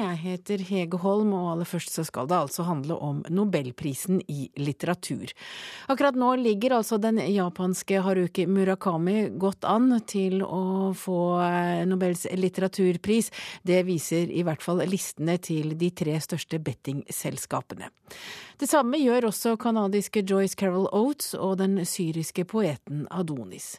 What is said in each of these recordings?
Jeg heter Hege Holm, og aller først så skal det altså handle om nobelprisen i litteratur. Akkurat nå ligger altså den japanske Haruki Murakami godt an til å få eh, Nobels litteraturpris. Det viser i hvert fall listene til de tre største bettingselskapene. Det samme gjør også canadiske Joyce Carol Oates og den syriske poeten Adonis.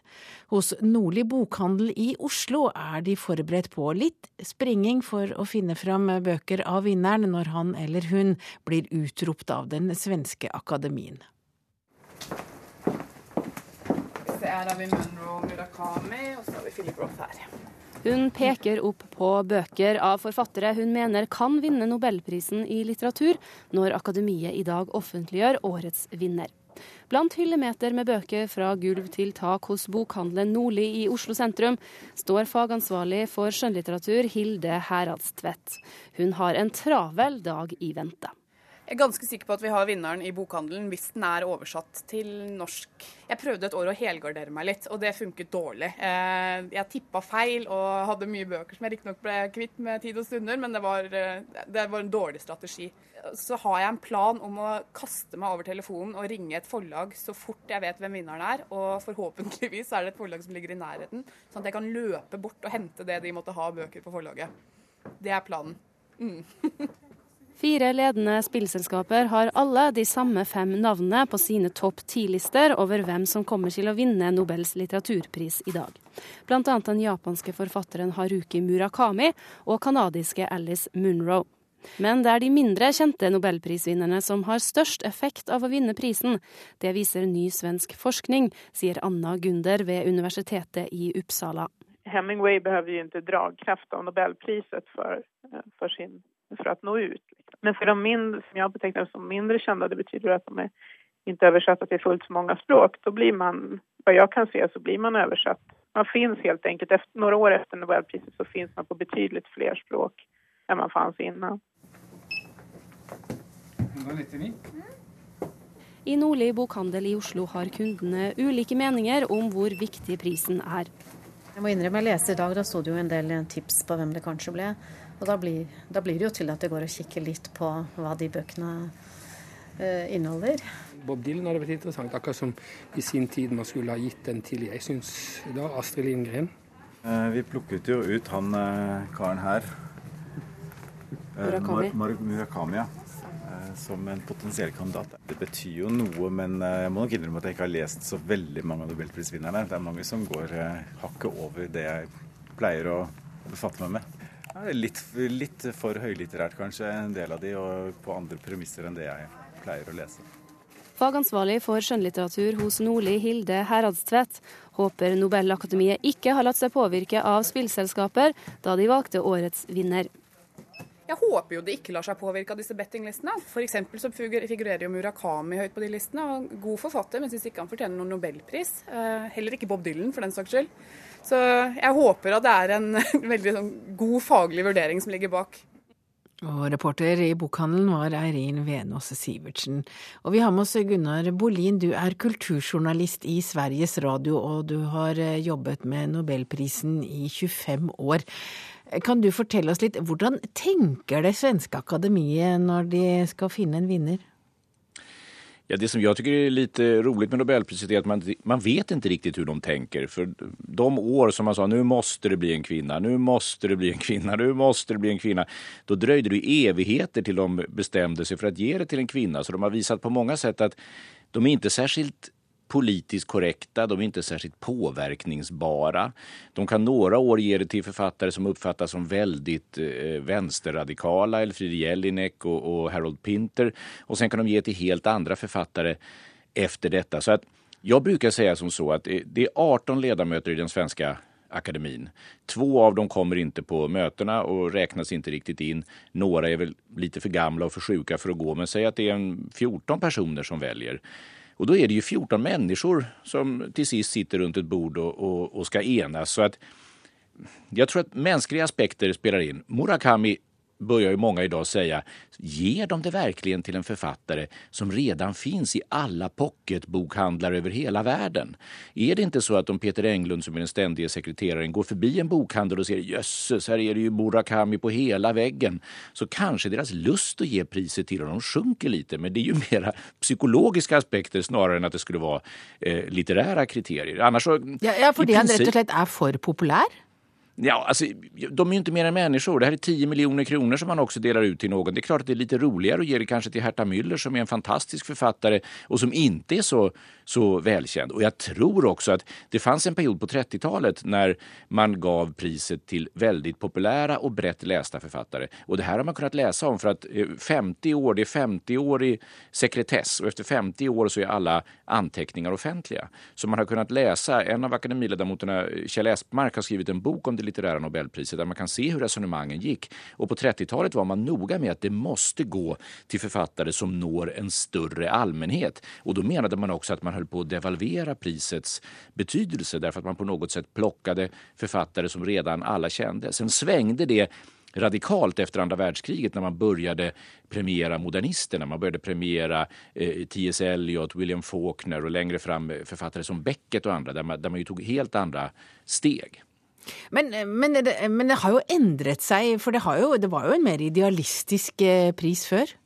Hos Nordli bokhandel i Oslo er de forberedt på litt springing for å finne fram bøker av vinneren når han eller hun blir utropt av den svenske akademien. Her har vi Munro Murakami, og så har vi Philip Roth her. Hun peker opp på bøker av forfattere hun mener kan vinne nobelprisen i litteratur, når Akademiet i dag offentliggjør årets vinner. Blant hyllemeter med bøker fra gulv til tak hos bokhandelen Nordli i Oslo sentrum, står fagansvarlig for skjønnlitteratur Hilde Heradstvedt. Hun har en travel dag i vente. Jeg er ganske sikker på at vi har vinneren i bokhandelen hvis den er oversatt til norsk. Jeg prøvde et år å helgardere meg litt, og det funket dårlig. Eh, jeg tippa feil og hadde mye bøker som jeg riktignok ble kvitt med tid og stunder, men det var, eh, det var, en dårlig strategi. Så har jeg en plan om å kaste meg over telefonen og ringe et forlag så fort jeg vet hvem vinneren er. Og forhåpentligvis er det et forlag som ligger i nærheten, sånn at jeg kan løpe bort og hente det de måtte ha av bøker på forlaget. Det er planen. Mm. Fire ledende spillselskaper har alle de samme fem navnene på sine topp ti-lister over hvem som kommer til å vinne Nobels litteraturpris i dag. Bl.a. den japanske forfatteren Haruki Murakami og canadiske Alice Munro. Men det er de mindre kjente nobelprisvinnerne som har størst effekt av å vinne prisen. Det viser ny svensk forskning, sier Anna Gunder ved Universitetet i Uppsala. Hemingway behøver jo ikke dragkraft av nobelpriset for, eh, for, sin, for å nå ut. Men for de mindre, som jeg betecknar som mindre kända, det betyder at de er ikke översatta til fullt så mange språk. Da blir man, vad jeg kan se, så blir man översatt. Man finns helt enkelt, efter, några år efter Nobelpriset så finns man på betydelig flere språk enn man fanns innan. I Nordli bokhandel i Oslo har kundene ulike meninger om hvor viktig prisen er. Jeg må innrømme jeg leste i dag, da sto det jo en del tips på hvem det kanskje ble. Og da blir, da blir, det jo til at det går og kikker litt på hva de bøkene eh, inneholder. Bob Dylan hadde vært interessant, akkurat som i sin tid man skulle ha gitt den til jeg syns da Astrid Lindgren. Eh, vi plukket jo ut han eh, karen her. Murakami. Mar Murakami, ja. Som en potensiell kandidat. Det betyr jo noe, men jeg må nok innrømme at jeg ikke har lest så veldig mange av nobelprisvinnerne. Det er mange som går hakket over det jeg pleier å befatte meg med. Litt, litt for høylitterært kanskje, en del av de, og på andre premisser enn det jeg pleier å lese. Fagansvarlig for skjønnlitteratur hos Nordli, Hilde Heradstvedt, håper Nobelakademiet ikke har latt seg påvirke av spillselskaper da de valgte årets vinner. Jeg håper jo det ikke lar seg påvirke av disse bettinglistene. F.eks. så figurerer jo Murakami høyt på de listene. og God forfatter, men syns ikke han fortjener noen nobelpris. Eh, heller ikke Bob Dylan, for den saks skyld. Så jeg håper at det er en veldig sånn god faglig vurdering som ligger bak. Og reporter i bokhandelen var Eirin Venås Sivertsen. Og vi har med oss Gunnar Bolin, du er kulturjournalist i Sveriges Radio, og du har eh, jobbet med nobelprisen i 25 år. Kan du fortelle oss litt, hvordan tenker det svenske akademiet når de skal finne en vinner? Ja, det som jag tycker är lite roligt med Nobelpriset är att man, man vet inte riktigt hur de tänker. För de år som man sa nu måste det bli en kvinna, nu måste det bli en kvinna, nu måste det bli en kvinna. Då dröjde det evigheter till de bestämde sig för att ge det till en kvinna. Så de har visat på många sätt att de är inte särskilt politiskt korrekta, de är inte särskilt påverkningsbara. De kan några år ge det till författare som uppfattas som väldigt eh, vänsterradikala, Elfriede Jelinek och, och Harold Pinter. Och sen kan de ge till helt andra författare efter detta. Så att jag brukar säga som så att det är 18 ledamöter i den svenska akademin. Två av dem kommer inte på mötena och räknas inte riktigt in. Några är väl lite för gamla och för sjuka för att gå, men säg att det en 14 personer som väljer. Och då är det ju 14 människor som till sist sitter runt ett bord och, och, och ska enas. Så att jag tror att mänskliga aspekter spelar in. Murakami börjar ju många idag säga, ger de det verkligen till en författare som redan finns i alla pocketbokhandlar över hela världen? Är det inte så att om Peter Englund som är den ständige sekreteraren går förbi en bokhandel och ser jösses, här är det ju Murakami på hela väggen, så kanske deras lust att ge priset till honom sjunker lite. Men det är ju mera psykologiska aspekter snarare än att det skulle vara eh, litterära kriterier. Annars så, ja, ja, fordi han rett og slett er for populær? Ja, alltså, de är ju inte mer än människor. Det här är 10 miljoner kronor som man också delar ut till någon. Det är klart att det är lite roligare att ge det kanske till Herta Müller som är en fantastisk författare och som inte är så, så välkänd. Och jag tror också att det fanns en period på 30-talet när man gav priset till väldigt populära och brett lästa författare. Och det här har man kunnat läsa om för att 50 eh, år, det är 50 år i sekretess och efter 50 år så är alla anteckningar offentliga. Så man har kunnat läsa, en av akademiledamoterna, Kjell Espmark, har skrivit en bok om det litterära Nobelpriset där man kan se hur resonemangen gick. Och på 30-talet var man noga med att det måste gå till författare som når en större allmänhet. Och då menade man också att man höll på att devalvera prisets betydelse därför att man på något sätt plockade författare som redan alla kände. Sen svängde det radikalt efter andra världskriget när man började premiera modernisterna. Man började premiera eh, T.S. Eliot, William Faulkner och längre fram författare som Beckett och andra där man, man tog helt andra steg. Men, men, det, men, det, har jo endret seg, for det, jo, det var jo en mer idealistisk eh, pris før?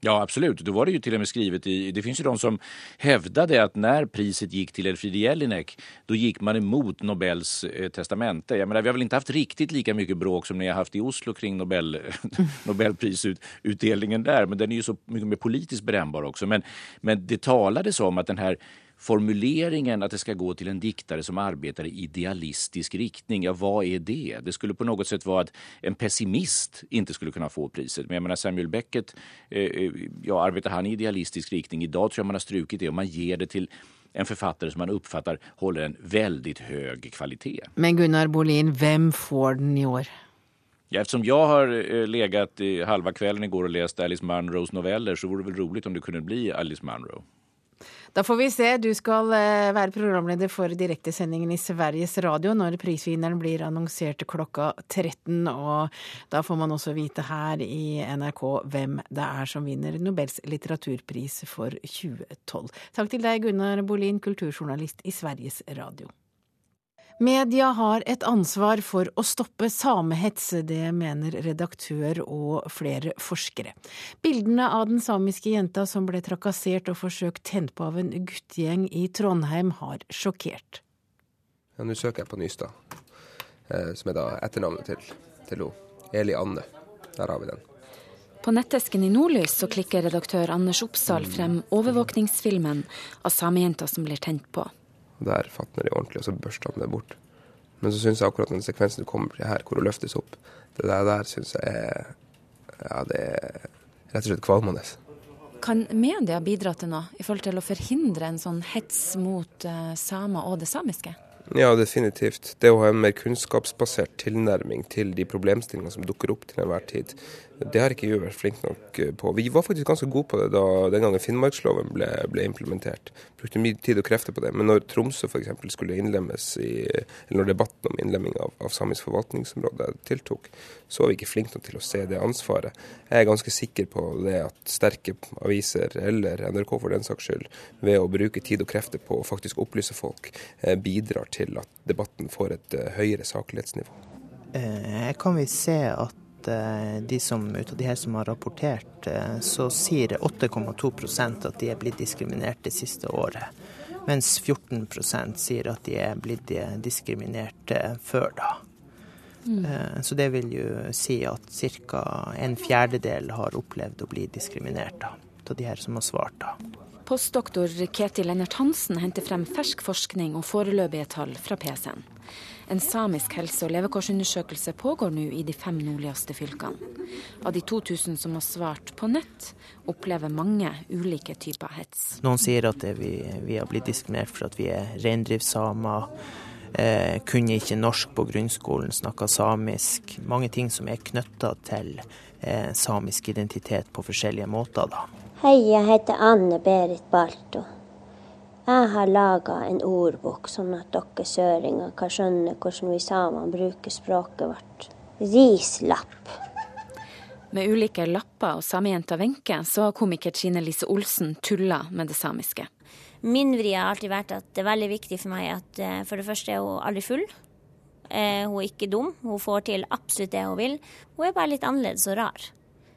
Ja, absolut. Då var det ju till och med skrivet i... Det finns ju de som hävdade att när priset gick till Elfriede Jelinek, då gick man emot Nobels eh, testamente. Jag menar, vi har väl inte haft riktigt lika mycket bråk som ni har haft i Oslo kring Nobel, Nobelprisutdelningen där, men den är ju så mycket mer politiskt brännbar också. Men, men det talades om att den här formuleringen att det ska gå till en diktare som arbetar i idealistisk riktning, ja vad är det? Det skulle på något sätt vara att en pessimist inte skulle kunna få priset. Men jag menar Samuel Beckett, eh, eh, ja arbetar han i idealistisk riktning? Idag tror jag man har strukit det och man ger det till en forfatter som man oppfatter holder en veldig høy kvalitet. Men Gunnar Bolin, hvem får den i år? Ja, eftersom jeg har eh, legat halva i går og lest Alice Munros noveller så vore det vel roligt om det kunne bli Alice Munro. Da får vi se. Du skal eh, være programleder for direktesendingen i Sveriges Radio når prisvinneren blir annonsert klokka 13. Og da får man også vite her i NRK hvem det er som vinner Nobels litteraturpris for 2012. Takk til deg, Gunnar Bolin, kulturjournalist i Sveriges Radio. Media har et ansvar for å stoppe samehets, det mener redaktør og flere forskere. Bildene av den samiske jenta som ble trakassert og forsøkt tent på av en guttegjeng i Trondheim, har sjokkert. Ja, Nå søker jeg på Nystad, eh, som er da etternavnet til, til Eli Anne. Der har vi den. På nettesken i Nordlys så klikker redaktør Anders Oppsal frem overvåkningsfilmen av samejenta som blir tent på. Der fatner de ordentlig, og så børster han det bort. Men så syns jeg akkurat den sekvensen du kommer til her, hvor hun løftes opp, det der, der syns jeg er Ja, det er rett og slett kvalmende. Kan media bidra til noe i forhold til å forhindre en sånn hets mot uh, samer og det samiske? Ja, definitivt. Det å ha en mer kunnskapsbasert tilnærming til de problemstillingene som dukker opp til enhver tid, det har ikke vi vært flinke nok eh, på. Vi var faktisk ganske gode på det da den gangen Finnmarksloven ble, ble implementert. Brukte mye tid og krefter på det. Men når Tromsø f.eks. skulle innlemmes i Eller når debatten om innlemming av, av samisk forvaltningsområde tiltok, så var vi ikke flinke nok til å se det ansvaret. Jeg er ganske sikker på det at sterke aviser, eller NRK for den saks skyld, ved å bruke tid og krefter på å faktisk opplyse folk, eh, bidrar til at debatten får et eh, høyere saklighetsnivå. Her kan vi se at Eh, de som, ut av de her som har rapportert, eh, så sier 8,2% at de er blitt diskriminert det siste året. Mens 14% sier at de er blitt diskriminert eh, før da. Mm. Så det vil jo si at ca. en fjerdedel har opplevd å bli diskriminert da, av de her som har svart. da. Postdoktor Ketil Ennert Hansen henter frem fersk forskning og foreløpige tall fra PC-en. En samisk helse- og levekårsundersøkelse pågår nå i de fem nordligste fylkene. Av de 2000 som har svart på nett, opplever mange ulike typer hets. Noen sier at vi, vi, har blitt diskriminert for at vi er reindriftssamer. Eh, kunne ikke norsk på grunnskolen, snakka samisk. Mange ting som er knytta til eh, samisk identitet på forskjellige måter. da. Hei, jeg heter Anne Berit Balto. Jeg har laga en ordbok, sånn at dere søringer kan skjønne hvordan vi samene bruker språket vårt. Rislapp. Med ulike lapper og samejenta Wenche, så har komiker Trine Lise Olsen tulla med det samiske. Min vri har alltid vært at det er veldig viktig for meg at eh, for det første er hun aldri full. Eh, hun er ikke dum, hun får til absolutt det hun vil. Hun er bare litt annerledes og rar.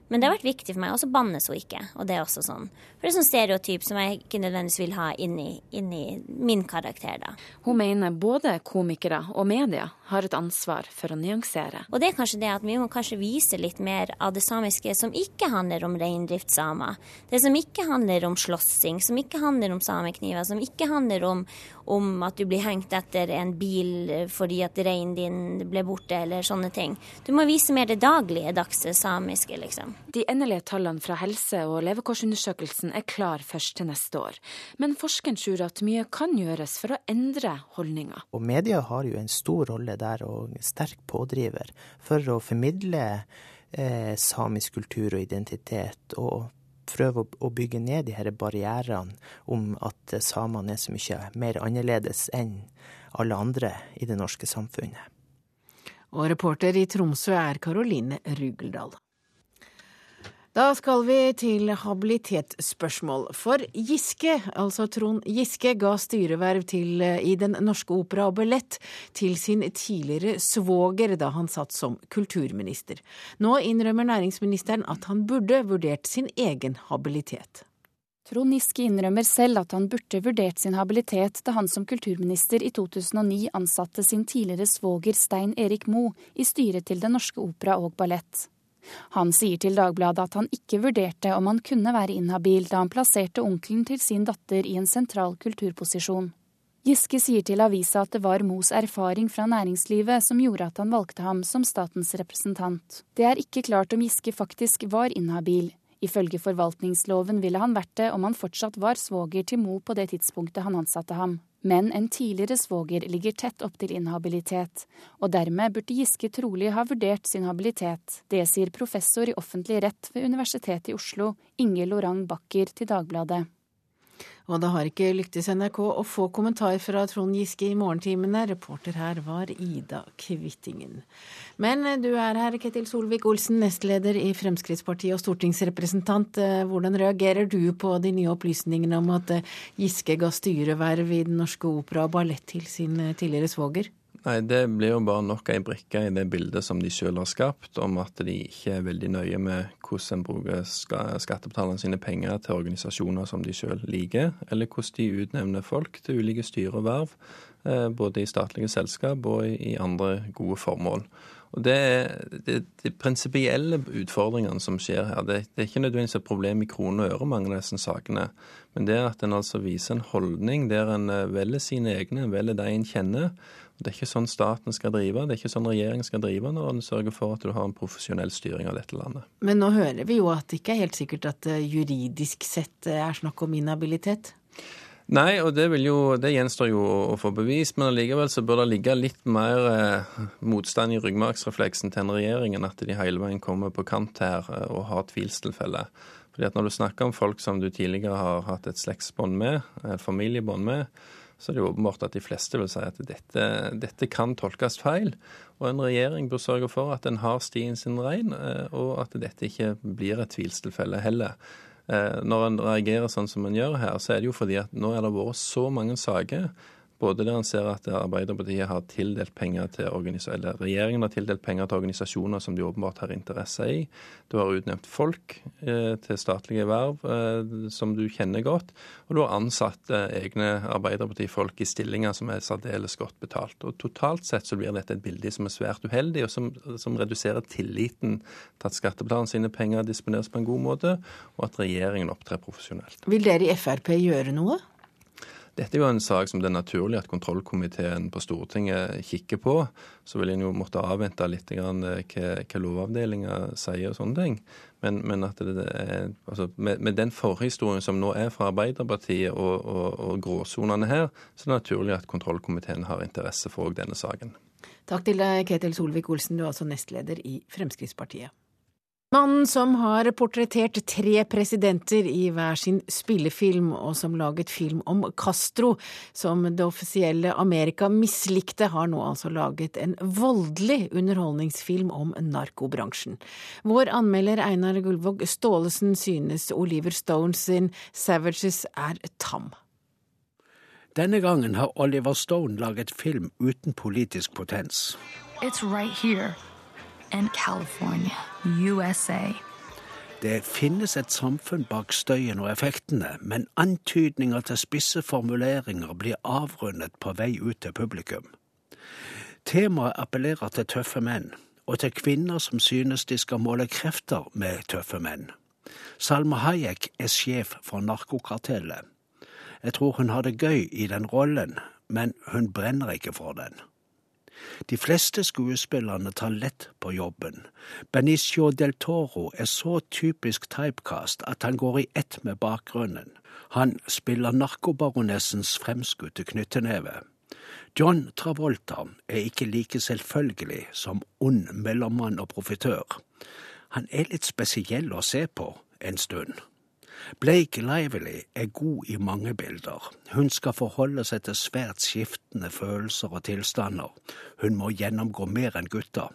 Men det har vært viktig for meg. Og så bannes hun ikke. Og det er også sånn. For det er sånn stereotyp som jeg ikke nødvendigvis vil ha inni, inni min karakter, da. Hun mener både komikere og media har et ansvar for å nyansere. Og det er kanskje det at vi må kanskje vise litt mer av det samiske som ikke handler om reindriftssamer. Det som ikke handler om slåssing, som ikke handler om samekniver, som ikke handler om, om at du blir hengt etter en bil fordi at reinen din ble borte, eller sånne ting. Du må vise mer det daglige, dagse samiske, liksom. De endelige tallene fra helse- og levekårsundersøkelsen er klar først til neste år. Men forskeren tror at mye kan gjøres for å endre holdninger. Og media har jo en stor rolle der, og sterk pådriver for å formidle eh, samisk kultur og identitet. og prøve å bygge ned de her barrierene om at samene er så mye mer annerledes enn alle andre i det norske samfunnet. Og reporter i Tromsø er Karoline Rugeldal. Da skal vi til habilitetsspørsmål. For Giske, altså Trond Giske, ga styreverv til, i Den norske opera og ballett til sin tidligere svoger da han satt som kulturminister. Nå innrømmer næringsministeren at han burde vurdert sin egen habilitet. Trond Giske innrømmer selv at han burde vurdert sin habilitet da han som kulturminister i 2009 ansatte sin tidligere svoger Stein Erik Moe i styret til Den norske opera og ballett. Han sier til Dagbladet at han ikke vurderte om han kunne være inhabil da han plasserte onkelen til sin datter i en sentral kulturposisjon. Giske sier til avisa at det var Mos erfaring fra næringslivet som gjorde at han valgte ham som statens representant. Det er ikke klart om Giske faktisk var inhabil. Ifølge forvaltningsloven ville han vært det om han fortsatt var svoger til Mo på det tidspunktet han ansatte ham. Men en tidligere svoger ligger tett opp til inhabilitet, og dermed burde Giske trolig ha vurdert sin habilitet. Det sier professor i offentlig rett ved Universitetet i Oslo, Inge Lorang Bakker, til Dagbladet. Og det har ikke lyktes NRK å få kommentar fra Trond Giske i morgentimene. Reporter her var Ida Kvittingen. Men du er her, Ketil Solvik-Olsen, nestleder i Fremskrittspartiet og stortingsrepresentant. Hvordan reagerer du på de nye opplysningene om at Giske ga styreverv i Den norske opera og ballett til sin tidligere svoger? Nei, Det blir jo bare nok ei brikke i det bildet som de selv har skapt, om at de ikke er veldig nøye med hvordan en bruker skattebetalerne sine penger til organisasjoner som de selv liker, eller hvordan de utnevner folk til ulike styre og verv, både i statlige selskap og i andre gode formål. Og Det er de, de prinsipielle utfordringene som skjer her. Det, det, er ikke nødvendigvis et problem i kroner og øre, mange av disse sakene. Men det er at en altså viser en holdning der en eh, velger sine egne, velger de en kjenner. Det er ikke sånn staten skal drive, det er ikke sånn regjeringen skal drive når en sørger for at du har en profesjonell styring av dette landet. Men nå hører vi jo at det ikke er helt sikkert at juridisk sett er snakk om inhabilitet? Nei, og det, jo, det, gjenstår jo å få bevist, men allikevel så bør det ligge litt mer eh, motstand i ryggmargsrefleksen til en regjering enn at de hele veien kommer på kant her eh, og har tvilstilfelle. Fordi at Når du snakker om folk som du tidligere har hatt et slektsbånd med, et familiebånd med, så er det jo åpenbart at de fleste vil si at dette, dette, kan tolkes feil. Og en regjering bør sørge for at en har stien sin rein, eh, og at dette ikke blir et tvilstilfelle heller. Eh, når en reagerer sånn som en gjør her, så er det jo fordi at nå er det vært så mange saker både der en ser at Arbeiderpartiet har tildelt penger til eller regjeringen har tildelt penger til organisasjoner som de åpenbart har interesse i. Du har utnevnt folk eh, til statlige verv eh, som du kjenner godt. Og du har ansatt eh, egne Arbeiderpartifolk i stillinger som er særdeles godt betalt. Og Totalt sett så blir dette et bilde som er svært uheldig, og som, som reduserer tilliten til at skattebetalerne sine penger disponeres på en god måte, og at regjeringen opptrer profesjonelt. Vil dere i Frp gjøre noe? Dette er jo en sak som det er naturlig at kontrollkomiteen på Stortinget kikker på. Så vil en jo måtte avvente litt eh, hva, hva lovavdelinga sier og sånne ting. Men, men at det er, altså med, med, den forhistorien som nå er fra Arbeiderpartiet og, og, og gråsonene her, så er det naturlig at kontrollkomiteen har interesse for denne saken. Takk til deg, Ketil Solvik-Olsen, du er altså nestleder i Fremskrittspartiet. Mannen som har portrettert tre presidenter i hver sin spillefilm, og som laget film om Castro, som det offisielle Amerika mislikte, har nå altså laget en voldelig underholdningsfilm om narkobransjen. Vår anmelder Einar Gullvåg Staalesen synes Oliver Stone sin Savages er tam. Denne gangen har Oliver Stone laget film uten politisk potens. It's right here in California, USA. Det finnes et samfunn bak støyen og effektene, men antydninger til spisse formuleringer blir avrundet på vei ut til publikum. Temaet appellerer til tøffe menn, og til kvinner som synes de skal måle krefter med tøffe menn. Salma Hayek er sjef for narkokartellet. Jeg tror hun har det gøy i den rollen, men hun brenner ikke for den. De fleste skuespillerne tar lett på jobben. Benicio del Toro er så typisk typecast at han går i ett med bakgrunnen. Han spiller narkobaronessens fremskutte knytteneve. John Travolta er ikke like selvfølgelig som ond mellommann og profitør. Han er litt spesiell å se på en stund. Blake Lively er god i mange bilder. Hun skal forholde seg til svært skiftende følelser og tilstander. Hun må gjennomgå mer enn gutta.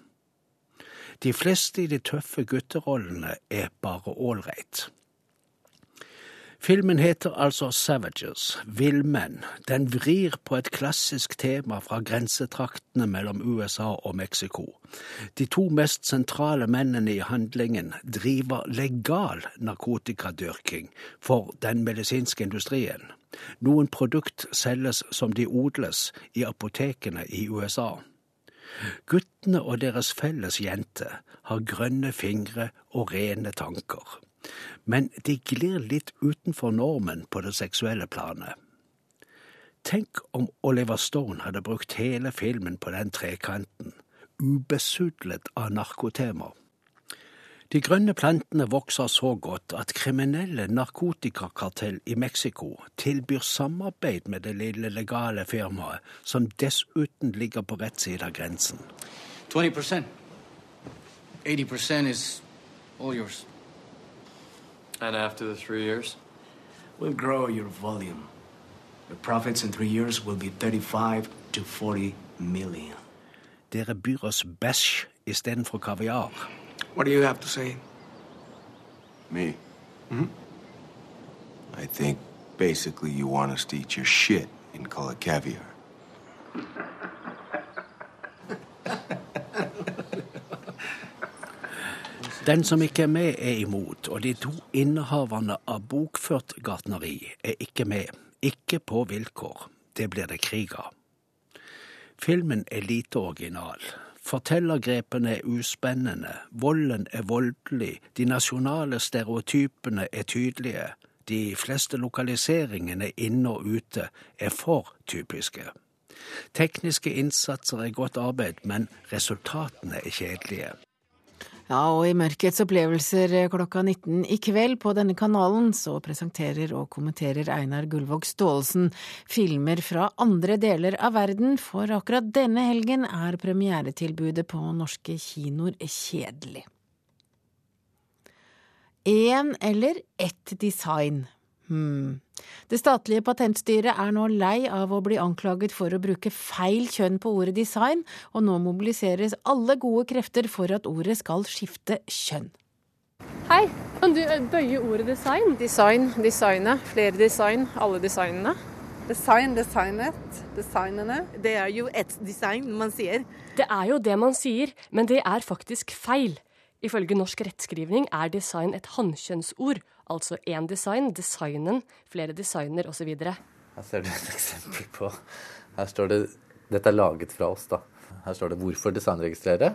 De fleste i de tøffe gutterollene er bare ålreit. Filmen heter altså Savages, villmenn. Den vrir på et klassisk tema fra grensetraktene mellom USA og Mexico. De to mest sentrale mennene i handlingen driver legal narkotikadyrking for den medisinske industrien. Noen produkt selges som de odles i apotekene i USA. Guttene og deres felles jente har grønne fingre og rene tanker men de glir litt utenfor normen på det seksuelle planet. Tenk om Oliver Stone hadde brukt hele filmen på den trekanten, ubesudlet av narkotema. De grønne plantene vokser så godt at kriminelle narkotikakartell i Mexico tilbyr samarbeid med det lille legale firmaet, som dessuten ligger på rett side av grensen. 20 80 is all yours. And after the three years? We'll grow your volume. The profits in three years will be 35 to 40 million. Dere byr oss bæsj istedenfor kaviar. What do you have to say? Me? Mhm. I think basically you want us to eat your shit and call it caviar. Den som ikke er med, er imot, og de to innehaverne av bokført gartneri er ikke med. Ikke på vilkår. Det blir det krig av. Filmen er lite original. Fortellergrepene er uspennende, volden er voldelig, de nasjonale stereotypene er tydelige, de fleste lokaliseringene inne og ute er for typiske. Tekniske innsatser er godt arbeid, men resultatene er kjedelige. Ja, og i Mørkets opplevelser klokka 19 i kveld på denne kanalen så presenterer og kommenterer Einar Gullvåg Staalesen filmer fra andre deler av verden, for akkurat denne helgen er premieretilbudet på norske kinoer kjedelig. Én eller ett design? Hmm. Det statlige patentstyret er nå lei av å bli anklaget for å bruke feil kjønn på ordet design, og nå mobiliseres alle gode krefter for at ordet skal skifte kjønn. Hei, kan du bøye ordet design? Design, designet, flere design, alle designene. Design, designet, designene. Det er jo et design man sier. Det er jo det man sier, men det er faktisk feil. Ifølge norsk rettskrivning er design et hannkjønnsord, altså én design, designen, flere designer osv. Her ser du et eksempel på Her står det Dette er laget fra oss, da. Her står det 'Hvorfor designregistrere'?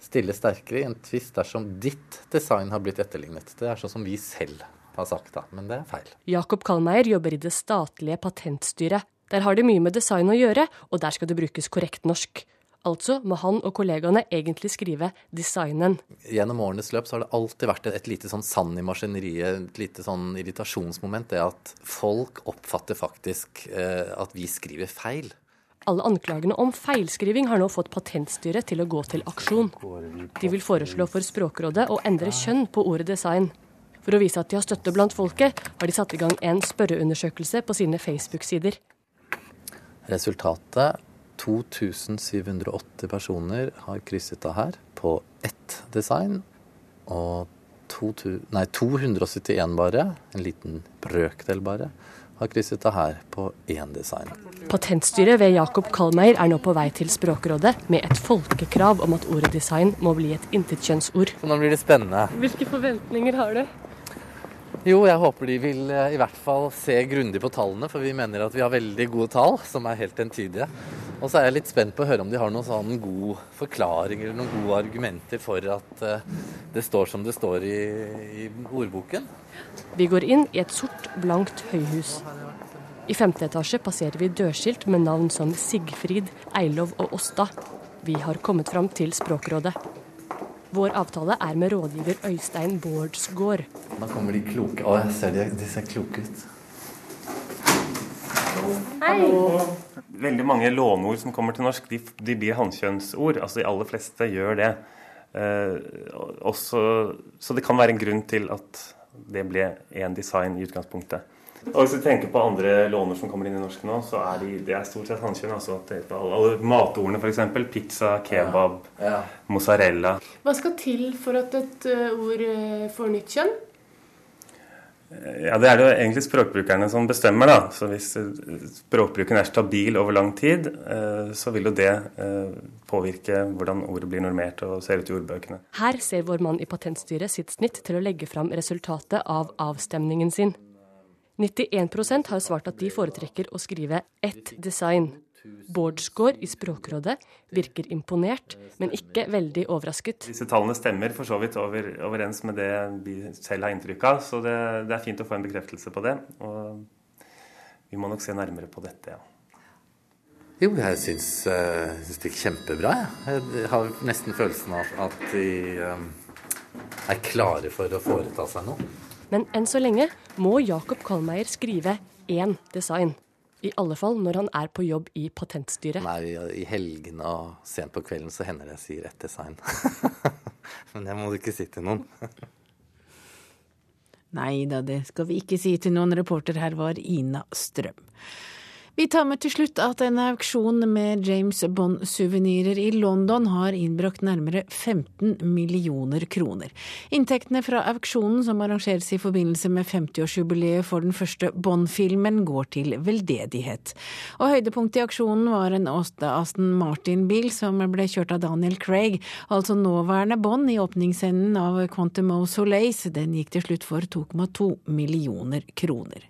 Stille sterkere i en tvist dersom ditt design har blitt etterlignet. Det er sånn som vi selv har sagt, da. Men det er feil. Jakob Kallmeier jobber i det statlige patentstyret. Der har de mye med design å gjøre, og der skal det brukes korrekt norsk. Altså må han og kollegaene egentlig skrive 'designen'. Gjennom årenes løp så har det alltid vært et lite sånn sand i maskineriet, et lite sånn irritasjonsmoment. Det at folk oppfatter faktisk eh, at vi skriver feil. Alle anklagene om feilskriving har nå fått Patentstyret til å gå til aksjon. De vil foreslå for Språkrådet å endre kjønn på ordet design. For å vise at de har støtte blant folket, har de satt i gang en spørreundersøkelse på sine Facebook-sider. Resultatet 2780 personer har krysset av her på ett design. Og 2000, nei, 271 bare, en liten brøkdel bare, har krysset av her på én design. Patentstyret ved Jakob Kalmeier er nå på vei til Språkrådet med et folkekrav om at ordet design må bli et intetkjønnsord. Så nå blir det spennende. Hvilke forventninger har du? Jo, jeg håper de vil eh, i hvert fall se grundig på tallene, for vi mener at vi har veldig gode tall, som er helt entydige. Og så er jeg litt spent på å høre om de har noen sånn god forklaring eller noen gode argumenter for at uh, det står som det står i, i ordboken. Vi går inn i et sort, blankt høyhus. I femte etasje passerer vi dørskilt med navn som Sigfrid, Eilov og Åsta. Vi har kommet fram til Språkrådet. Vår avtale er med rådgiver Øystein Bårdsgård. Da kommer de kloke Å, jeg ser de, de ser kloke ut. Hei. Veldig mange låneord som kommer til norsk, de, de blir hannkjønnsord. Altså de aller fleste gjør det. Eh, også, så det kan være en grunn til at det ble én design i utgangspunktet. Og Hvis du tenker på andre låner som kommer inn i norsk nå, så er de, det er stort sett hannkjønn. Altså, alle, alle matordene f.eks. Pizza, kebab, ja. Ja. mozzarella. Hva skal til for at et uh, ord uh, får nytt kjønn? Ja, Det er det jo egentlig språkbrukerne som bestemmer. da. Så Hvis språkbruken er stabil over lang tid, så vil jo det påvirke hvordan ordet blir normert og ser ut i ordbøkene. Her ser vår mann i Patentstyret sitt snitt til å legge fram resultatet av avstemningen sin. 91% har svart at de foretrekker å skrive ett design. Bårdsgaard i Språkrådet virker imponert, men ikke veldig overrasket. Disse tallene stemmer for så vidt over, overens med det vi selv har inntrykk av, så det, det, er fint å få en bekreftelse på det. Og vi må nok se nærmere på dette, ja. Jo, jeg syns, syns det gikk kjempebra. Jeg. jeg har nesten følelsen av at de um, er klare for å foreta seg noe. Men enn så lenge må Jakob Kallmeier skrive én design. I alle fall når han er på jobb i Patentstyret. Nei, I helgene og sent på kvelden så hender det jeg sier ett design. Men det må du ikke si til noen. Nei da, det skal vi ikke si til noen. Reporter her var Ina Strøm. Vi tar med til slutt at en auksjon med James Bond-suvenirer i London har innbrakt nærmere 15 millioner kroner. Inntektene fra auksjonen, som arrangeres i forbindelse med 50-årsjubileet for den første Bond-filmen, går til veldedighet. Og høydepunktet i aksjonen var en Aston Martin-bil som ble kjørt av Daniel Craig, altså nåværende Bond, i åpningsenden av Quantum of Solace. Den gikk til slutt for 2,2 millioner kroner.